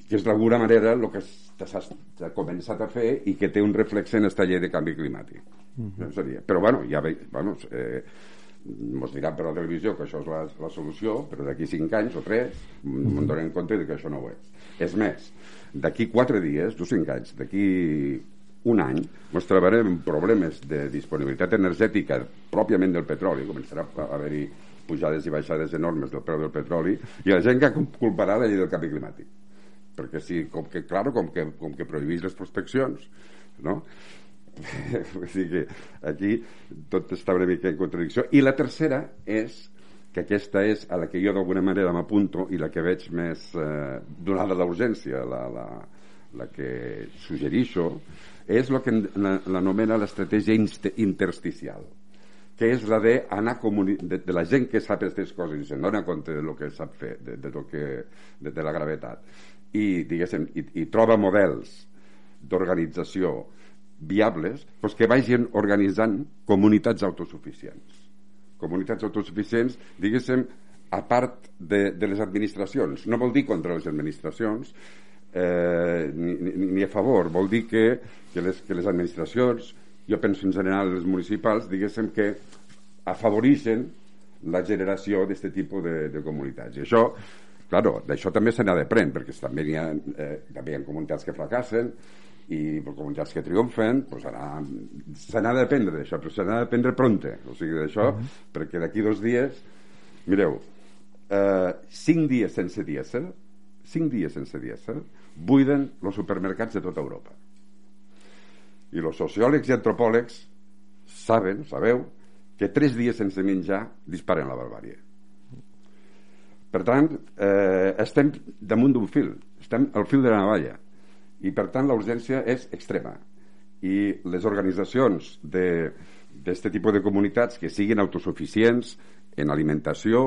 S5: que és d'alguna manera el que s'ha començat a fer i que té un reflex en aquesta llei de canvi climàtic. Mm -hmm. seria. Però bueno, ja ve, bueno, eh, mos diran per la televisió que això és la, la solució, però d'aquí 5 anys o 3 mm -hmm. donem compte de que això no ho és. És més, d'aquí 4 dies, o 5 anys, d'aquí un any ens trobarem amb problemes de disponibilitat energètica pròpiament del petroli, començarà a haver-hi pujades i baixades enormes del preu del petroli i la gent que culparà la llei del canvi climàtic perquè si, com que, claro, com que, com que prohibís les prospeccions, no? [LAUGHS] o sigui que aquí tot està una mica en contradicció. I la tercera és que aquesta és a la que jo d'alguna manera m'apunto i la que veig més eh, donada l'urgència, la, la, la que suggerixo, és el que l'anomena l'estratègia intersticial que és la de, anar de, de la gent que sap aquestes coses i se'n dona compte de lo que sap fer, de, de, lo que, de, de la gravetat i, diguéssim, i, i troba models d'organització viables doncs que vagin organitzant comunitats autosuficients. Comunitats autosuficients diguéssim a part de, de les administracions. No vol dir contra les administracions eh, ni, ni, ni a favor. Vol dir que, que, les, que les administracions jo penso en general les municipals diguéssim que afavoreixen la generació d'aquest tipus de, de comunitats. I això Claro, d'això també se n'ha d'aprendre, perquè també hi, ha, eh, també hi ha comunitats que fracassen i comunitats que triomfen, pues ara se n'ha d'aprendre d'això, però se n'ha d'aprendre pronte, o sigui, d'això, uh -huh. perquè d'aquí dos dies, mireu, eh, cinc dies sense dièsel, cinc dies sense dièsel, buiden els supermercats de tota Europa. I els sociòlegs i antropòlegs saben, sabeu, que tres dies sense menjar disparen la barbàrie per tant, eh, estem damunt d'un fil, estem al fil de la navalla i per tant la urgència és extrema i les organitzacions d'aquest tipus de comunitats que siguin autosuficients en alimentació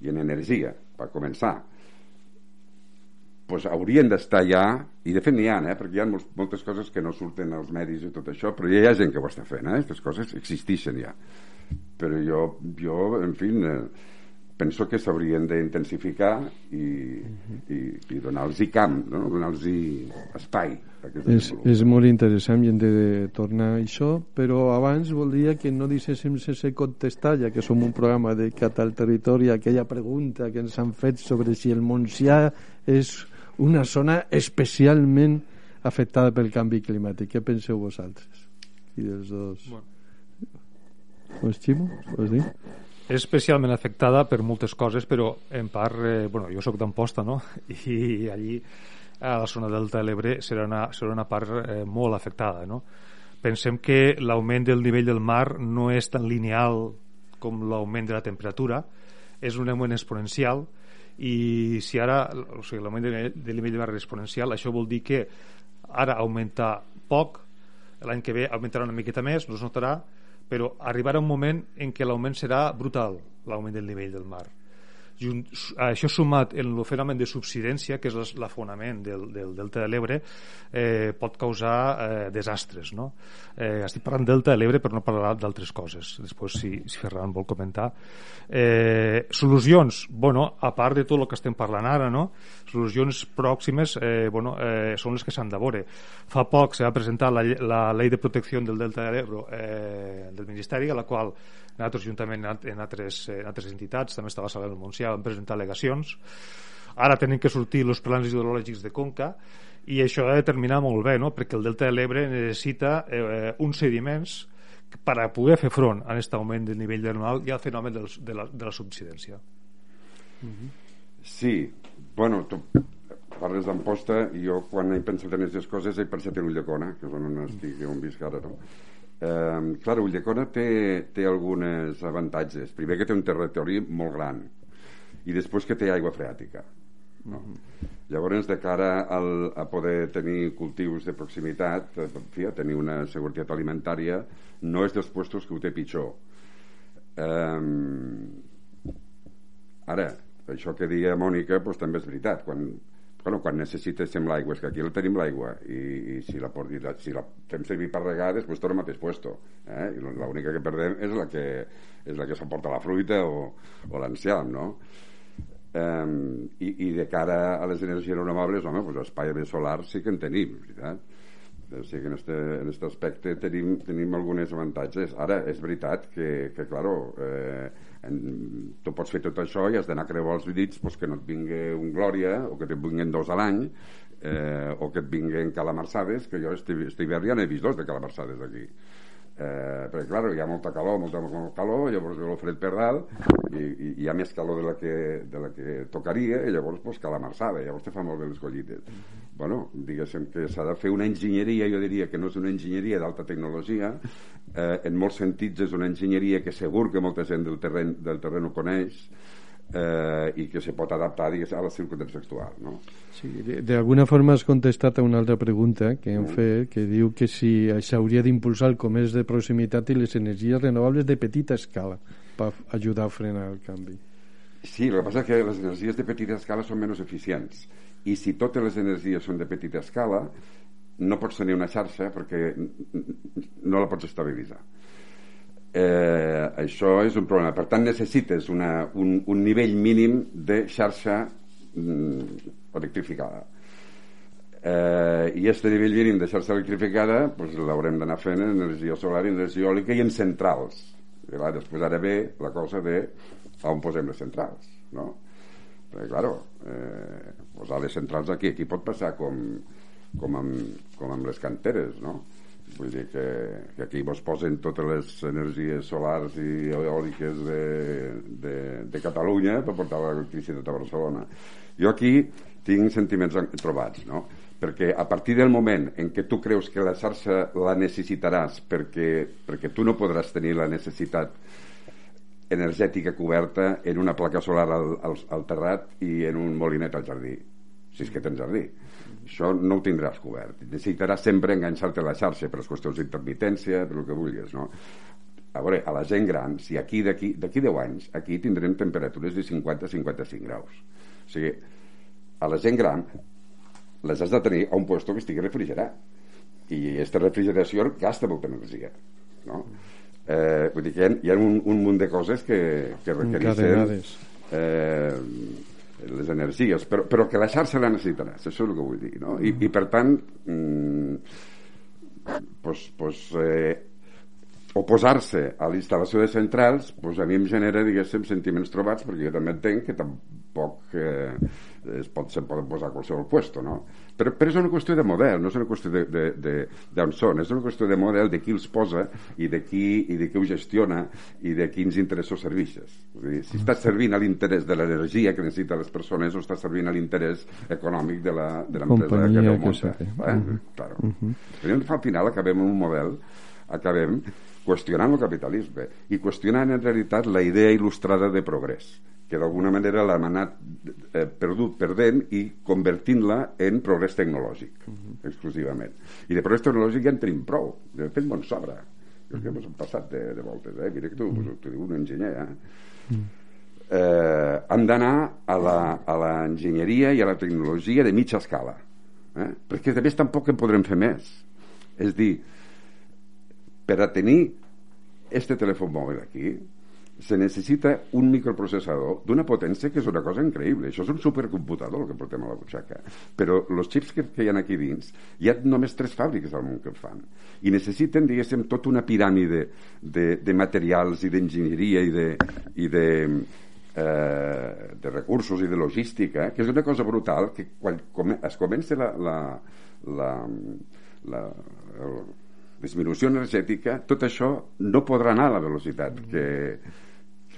S5: i en energia, per començar pues, haurien d'estar ja i de fet n'hi ha, eh? perquè hi ha molts, moltes coses que no surten als medis i tot això però ja hi ha gent que ho està fent, eh? aquestes coses existeixen ja però jo, jo en fi eh, penso que s'haurien d'intensificar i, i, i donar-los camp, no? donar-los espai.
S1: És, és molt interessant i hem de tornar a això, però abans voldria que no deixéssim sense contestar, ja que som un programa de Catal Territori, aquella pregunta que ens han fet sobre si el Montsià és una zona especialment afectada pel canvi climàtic. Què penseu vosaltres? I dels dos... Bueno. Pues, Ximo, vols dir?
S4: És especialment afectada per moltes coses, però en part, eh, bueno, jo sóc d'Amposta, no? [LAUGHS] I allí, a la zona del Telebre, serà una, serà una part eh, molt afectada, no? Pensem que l'augment del nivell del mar no és tan lineal com l'augment de la temperatura, és un augment exponencial, i si ara, o sigui, l'augment del nivell del mar és exponencial, això vol dir que ara augmenta poc, l'any que ve augmentarà una miqueta més, no es notarà, però arribarà un moment en què l'augment serà brutal, l'augment del nivell del mar junt, això sumat en el fenomen de subsidència, que és l'afonament del, del delta de l'Ebre, eh, pot causar eh, desastres. No? Eh, estic parlant del delta de l'Ebre, però no parlarà d'altres coses. Després, si, si Ferran vol comentar. Eh, solucions, bueno, a part de tot el que estem parlant ara, no? solucions pròximes eh, bueno, eh, són les que s'han de veure. Fa poc se va presentar la, la llei de protecció del delta de l'Ebre eh, del Ministeri, a la qual nosaltres juntament en altres, en altres entitats, també estava Salem del Montsià, vam presentar al·legacions. Ara tenen que sortir els plans hidrològics de Conca i això ha de determinar molt bé, no? perquè el Delta de l'Ebre necessita eh, uns sediments per a poder fer front a aquest augment del nivell del normal i al fenomen de, la, de la subsidència.
S5: Sí, bueno, tu parles d'Amposta i jo quan he pensat en aquestes coses he pensat en Ulldecona, que és on estic, on visc ara, no? Eh, clar, Ulldecona té, té alguns avantatges. Primer que té un territori molt gran i després que té aigua freàtica. No? Llavors, de cara al, a poder tenir cultius de proximitat, eh, en fi, a tenir una seguretat alimentària, no és dels puestos que ho té pitjor. Eh, ara, això que deia Mònica doncs, també és veritat. Quan, bueno, quan necessitem l'aigua, és que aquí la tenim l'aigua i, i si la, i la, si la fem servir per regar després torna al mateix puesto eh? i l'única que perdem és la que és la que s'emporta la fruita o, o l'enciam no? Um, i, i de cara a les energies renovables home, pues espai solar sí que en tenim veritat? o sigui que en este, en este aspecte tenim, tenim alguns avantatges ara és veritat que, que claro eh, tu pots fer tot això i has d'anar a creuar els dits pues, que no et vingui un Glòria o que et vinguin dos a l'any eh, o que et vinguin calamarsades que jo este, este ja n'he vist dos de calamarsades aquí eh, perquè clar, hi ha molta calor molta, molta calor, llavors jo l'ho fred per dalt i, i, hi ha més calor de la que, de la que tocaria i llavors pues, calamarsada, llavors te fa molt bé les collites. Bueno, diguéssim que s'ha de fer una enginyeria, jo diria que no és una enginyeria d'alta tecnologia, eh, en molts sentits és una enginyeria que segur que molta gent del terreny, del terreny ho coneix, eh, i que se pot adaptar digues, a la circumstància actual no?
S1: sí, d'alguna forma has contestat a una altra pregunta que hem mm. fet que diu que si s'hauria d'impulsar el comerç de proximitat i les energies renovables de petita escala per ajudar a frenar el canvi
S5: Sí, el que passa és que les energies de petita escala són menys eficients i si totes les energies són de petita escala no pots tenir una xarxa perquè no la pots estabilitzar eh, això és un problema per tant necessites una, un, un nivell mínim de xarxa mm, electrificada eh, i aquest nivell mínim de xarxa electrificada pues, l'haurem d'anar fent en energia solar, energia eòlica i en centrals i clar, després ara ve la cosa de on posem les centrals no? perquè claro eh, posar les centrals aquí. Aquí pot passar com, com, amb, com amb les canteres, no? Vull dir que, que aquí vos posen totes les energies solars i eòliques de, de, de Catalunya per portar l'electricitat a Barcelona. Jo aquí tinc sentiments trobats, no? perquè a partir del moment en què tu creus que la xarxa la necessitaràs perquè, perquè tu no podràs tenir la necessitat energètica coberta en una placa solar al, al, al terrat i en un molinet al jardí si és que tens jardí això no ho tindràs cobert. Necessitaràs sempre enganxar-te a la xarxa per les qüestions d'intermitència, per el que vulguis no? a veure, a la gent gran si aquí d'aquí 10 anys aquí tindrem temperatures de 50-55 graus. O sigui, a la gent gran les has de tenir a un lloc que estigui refrigerat. I aquesta refrigeració gasta molta energia no? eh, vull dir que hi ha, hi ha un, un munt de coses que, que requereixen eh, les energies però, però que la xarxa la necessitaràs això és el que vull dir no? I, i per tant mm, pues, pues, eh, oposar-se a la instal·lació de centrals pues a mi em genera diguéssim sentiments trobats perquè jo també entenc que tampoc eh, pot, se pot posar a qualsevol puesto no? però, però és una qüestió de model no és una qüestió de, de, de, d'on són és una qüestió de model de qui els posa i de qui, i de qui ho gestiona i de quins interessos serveixes dir, si estàs servint a l'interès de l'energia que necessiten les persones o estàs servint a l'interès econòmic de l'empresa que no munta eh? uh -huh. claro. uh -huh. al final acabem amb un model acabem qüestionant el capitalisme i qüestionant en realitat la idea il·lustrada de progrés que d'alguna manera l'hem anat eh, perdut, perdent i convertint-la en progrés tecnològic, uh -huh. exclusivament. I de progrés tecnològic ja en tenim prou, de fet, bon sobra. que, que hem passat de, de voltes, eh? Mira que t'ho mm. diu un enginyer, eh? Mm. Eh, hem d'anar a l'enginyeria i a la tecnologia de mitja escala, eh? perquè a més tampoc en podrem fer més. És dir, per a tenir este telèfon mòbil aquí, se necessita un microprocessador d'una potència que és una cosa increïble. Això és un supercomputador el que portem a la butxaca. Però els xips que, que hi ha aquí dins, hi ha només tres fàbriques al món que en fan. I necessiten, diguéssim, tota una piràmide de, de materials i d'enginyeria i de, i de, eh, de recursos i de logística, que és una cosa brutal que quan es comença la, la, la, la el, disminució energètica, tot això no podrà anar a la velocitat que,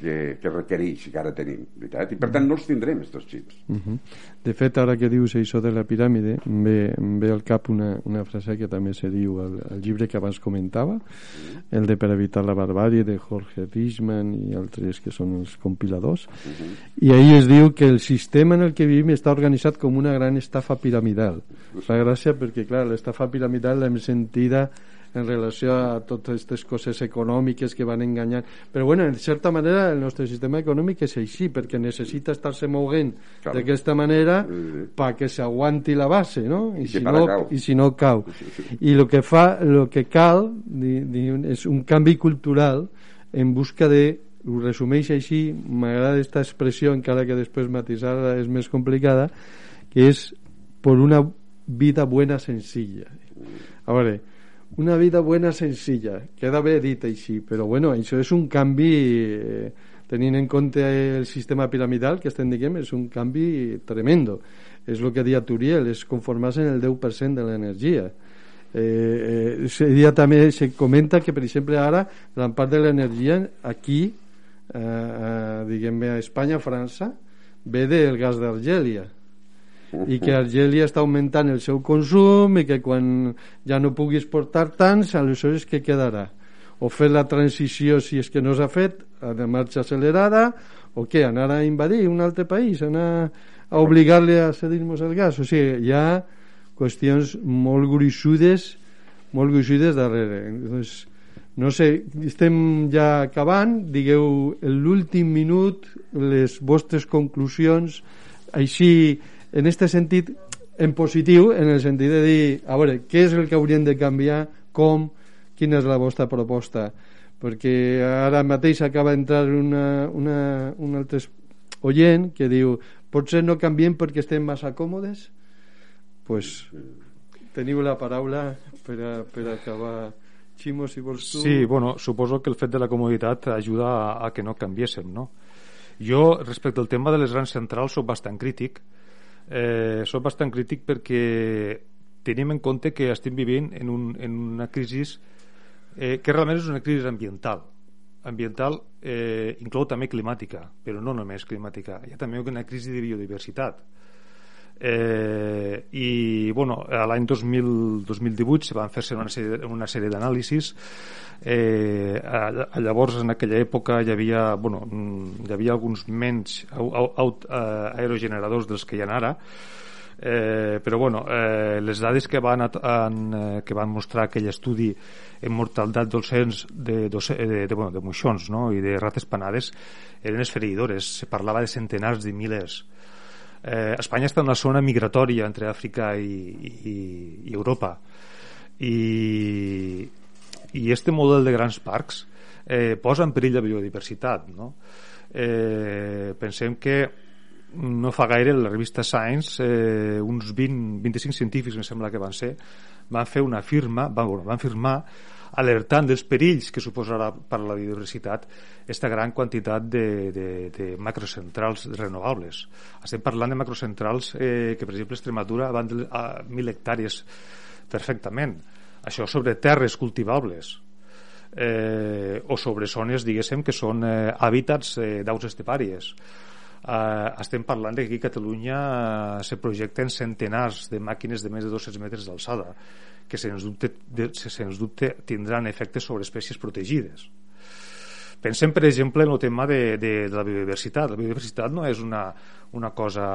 S5: que, que requereix, que ara tenim, veritat? I per tant no els tindrem, aquests xips. Uh
S1: -huh. De fet, ara que dius això de la piràmide, em ve, em ve al cap una, una frase que també se diu al, al llibre que abans comentava, uh -huh. el de Per evitar la barbàrie, de Jorge Richman i altres que són els compiladors, uh -huh. i ahí es diu que el sistema en el que vivim està organitzat com una gran estafa piramidal. Fa gràcia perquè, clar, l'estafa piramidal l'hem sentida en relació a totes aquestes coses econòmiques que van enganyar. Però bueno, en certa manera el nostre sistema econòmic és així, perquè necessita estar-se moguent claro. d'aquesta manera sí. perquè s'aguanti la base, no? I, I, si no, cau. i si no cau. I el que fa, el que cal di, di, és un canvi cultural en busca de ho resumeix així, m'agrada aquesta expressió, encara que després matisar és més complicada, que és per una vida buena senzilla. A veure, una vida buena senzilla queda bé dit així però bueno, això és un canvi eh, tenint en compte el sistema piramidal que estem diguem és un canvi tremendo. És el que dia Turiel és conformar-se en el 10% de l'energia. Eh, eh, dia també se comenta que per exemple ara gran part de l'energia aquí eh, eh, diguem a Espanya, a França ve del gas d'Argèlia i que Argèlia està augmentant el seu consum i que quan ja no pugui exportar tants, aleshores què quedarà? O fer la transició, si és que no s'ha fet, de marxa accelerada, o què? Anar a invadir un altre país, anar a obligar-li a cedir-nos el gas. O sigui, hi ha qüestions molt gruixudes, molt gruixudes darrere. Doncs, no sé, estem ja acabant, digueu l'últim minut, les vostres conclusions, així en aquest sentit en positiu, en el sentit de dir a veure, què és el que hauríem de canviar com, quina és la vostra proposta? Perquè ara mateix acaba d'entrar una, una, un altre oient que diu potser no canviem perquè estem massa còmodes? Pues teniu la paraula per, a, per acabar. Ximo, si vols tu...
S4: Sí, bueno, suposo que el fet de la comoditat ajuda a, a que no canviéssim, no? Jo, respecte al tema de les grans centrals, sóc bastant crític, soc bastant crític perquè tenim en compte que estem vivint en, un, en una crisi eh, que realment és una crisi ambiental. Ambiental eh, inclou també climàtica però no només climàtica. Hi ha també una crisi de biodiversitat eh, i bueno, l'any 2018 se van fer-se una sèrie, una sèrie d'anàlisis. Eh, llavors en aquella època hi havia, bueno, hi havia alguns menys aerogeneradors dels que hi ha ara. Eh, però bueno, eh, les dades que van, en, eh, que van mostrar aquell estudi en mortalitat docents de, de, de, de, bueno, de moixons no? i de rates panades eren esfereïdores, se parlava de centenars de milers eh, Espanya està en una zona migratòria entre Àfrica i, i, i Europa i, i este model de grans parcs eh, posa en perill la biodiversitat no? eh, pensem que no fa gaire la revista Science eh, uns 20, 25 científics em sembla que van ser van fer una firma van, bueno, van firmar alertant dels perills que suposarà per a la biodiversitat aquesta gran quantitat de, de, de macrocentrals renovables. Estem parlant de macrocentrals eh, que, per exemple, Extremadura van a 1.000 hectàrees perfectament. Això sobre terres cultivables eh, o sobre zones, diguéssim, que són eh, hàbitats eh, d'aus estepàries. Eh, estem parlant que aquí a Catalunya eh, se projecten centenars de màquines de més de 200 metres d'alçada que sens dubte, de, sens dubte tindran efectes sobre espècies protegides. Pensem, per exemple, en el tema de, de, de la biodiversitat. La biodiversitat no és una, una cosa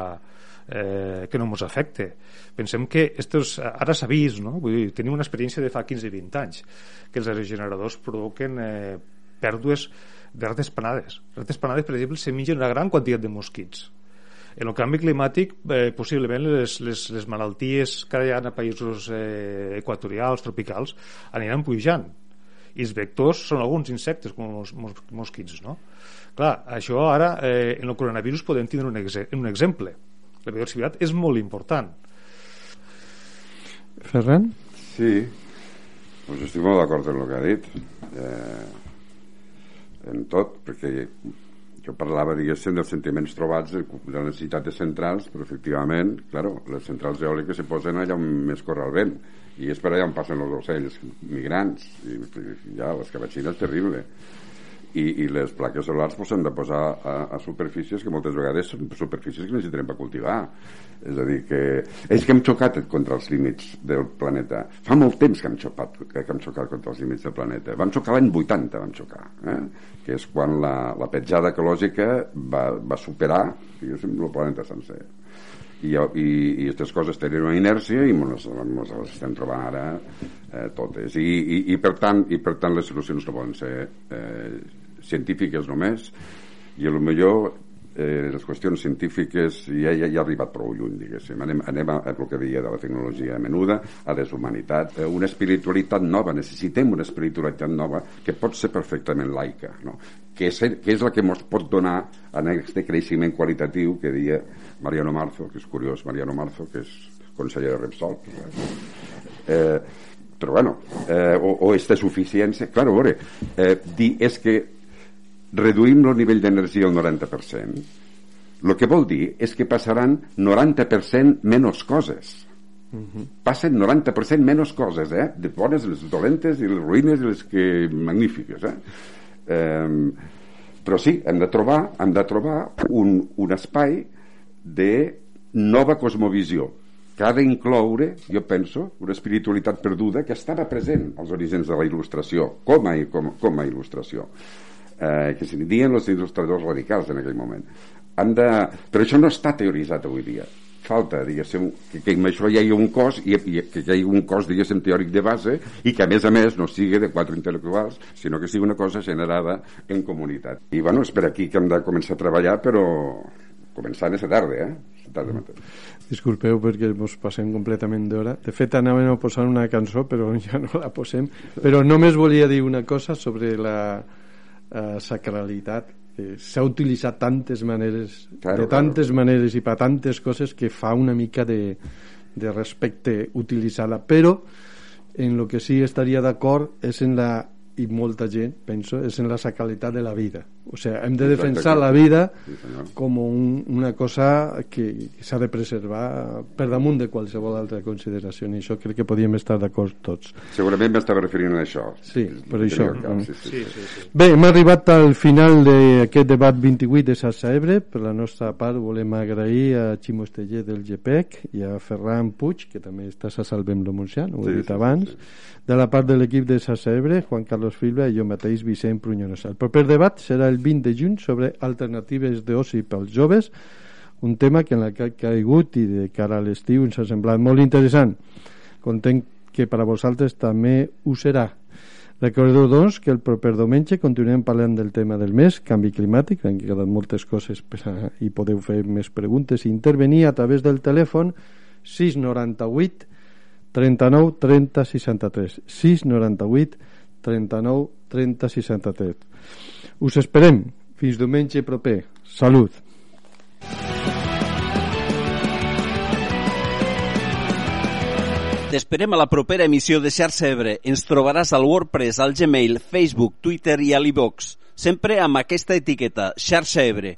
S4: eh, que no ens afecte. Pensem que estos, ara s'ha vist, no? Vull dir, tenim una experiència de fa 15-20 anys, que els aerogeneradors provoquen eh, pèrdues de rates panades. Rates panades, per exemple, se mengen una gran quantitat de mosquits. En el canvi climàtic, eh, possiblement les, les, les malalties que hi ha a països eh, equatorials, tropicals, aniran pujant. I els vectors són alguns insectes, com els mos, mosquits, no? Clar, això ara, eh, en el coronavirus podem tindre un, exe un exemple. La biodiversitat és molt important.
S1: Ferran?
S5: Sí, pues estic molt d'acord amb el que ha dit. Eh, en tot, perquè jo parlava, diguéssim, dels sentiments trobats de, la necessitat de centrals, però efectivament, claro, les centrals eòliques se posen allà on més corre el vent, i és per allà on passen els ocells migrants, i ja, l'escabatxina és terrible i, i les plaques solars pues, s'han de posar a, a superfícies que moltes vegades són superfícies que necessitarem per cultivar. És a dir que és que hem xocat contra els límits del planeta. Fa molt temps que hem xocat, que hem xocat contra els límits del planeta. Vam xocar l'any 80 vam xocar eh? que és quan la, la petjada ecològica va, va superar diguéssim, el planeta sencer i, i, i aquestes coses tenen una inèrcia i ens les estem trobant ara eh, totes. I, i, i, per tant, i per tant les solucions no poden ser eh, científiques només. I a lo millor eh, les qüestions científiques ja, ja, ja ha arribat prou lluny, diguéssim. Anem, anem a, a el que deia de la tecnologia menuda, a deshumanitat, eh, una espiritualitat nova. Necessitem una espiritualitat nova que pot ser perfectament laica, no? que, és, que és la que ens pot donar en aquest creixement qualitatiu que deia Mariano Marzo, que és curiós, Mariano Marzo, que és conseller de Repsol. Eh, però bueno, eh, o, o esta suficiència, clar, a veure, eh, dir és que reduïm el nivell d'energia al 90%, el que vol dir és que passaran 90% menys coses. Uh -huh. Passen 90% menys coses, eh? De bones, les dolentes i les ruïnes i les que magnífiques, eh? eh però sí, hem de trobar, hem de trobar un, un espai de nova cosmovisió que ha d'incloure, jo penso, una espiritualitat perduda que estava present als orígens de la il·lustració, com a, com, com a il·lustració eh, que se'n diuen els il·lustradors radicals en aquell moment. Han de... Però això no està teoritzat avui dia. Falta, diguéssim, que, que amb això hi hagi un cos i, i que hi hagi un cos, diguéssim, teòric de base i que, a més a més, no sigui de quatre intel·lectuals, sinó que sigui una cosa generada en comunitat. I, bueno, és per aquí que hem de començar a treballar, però començant a tarda, eh? Tarda mateix.
S1: Disculpeu perquè ens passem completament d'hora. De fet, anàvem a posar una cançó, però [LAUGHS] ja no la posem. Però només volia dir una cosa sobre la, eh, sacralitat que s'ha utilitzat tantes maneres claro, de tantes claro. maneres i per tantes coses que fa una mica de, de respecte utilitzar-la però en lo que sí estaria d'acord és en la i molta gent, penso, és en la sacralitat de la vida. O sigui, hem de defensar la vida com un, una cosa que, que s'ha de preservar per damunt de qualsevol altra consideració i això crec que podíem estar d'acord tots.
S5: Segurament m'estava referint a això.
S1: Sí, per això.
S5: Cap, sí, sí.
S4: Sí, sí, sí.
S1: Bé, hem arribat al final d'aquest debat 28 de Sarsa Ebre. Per la nostra part volem agrair a Ximo Esteller del GPEC i a Ferran Puig, que també està a Salvem lo Montsià, ho he
S5: Sí,
S1: dit
S5: sí,
S1: abans.
S5: sí, sí.
S1: De la part de l'equip de Sarsa Ebre, Juan Carlos Filba i jo mateix, Vicent Prunyonosa. El proper debat serà el 20 de juny sobre alternatives d'oci pels joves, un tema que en la que ha caigut i de cara a l'estiu ens ha semblat molt interessant. Content que per a vosaltres també ho serà. Recordeu, doncs, que el proper diumenge continuem parlant del tema del mes, canvi climàtic, han quedat moltes coses per a, i podeu fer més preguntes i intervenir a través del telèfon 698 39 30 63 698 39 30 63 us esperem fins diumenge proper salut
S7: T'esperem a la propera emissió de Xarxa Ebre. Ens trobaràs al WordPress, al Gmail, Facebook, Twitter i a l'iVox. Sempre amb aquesta etiqueta, Xarxa Ebre.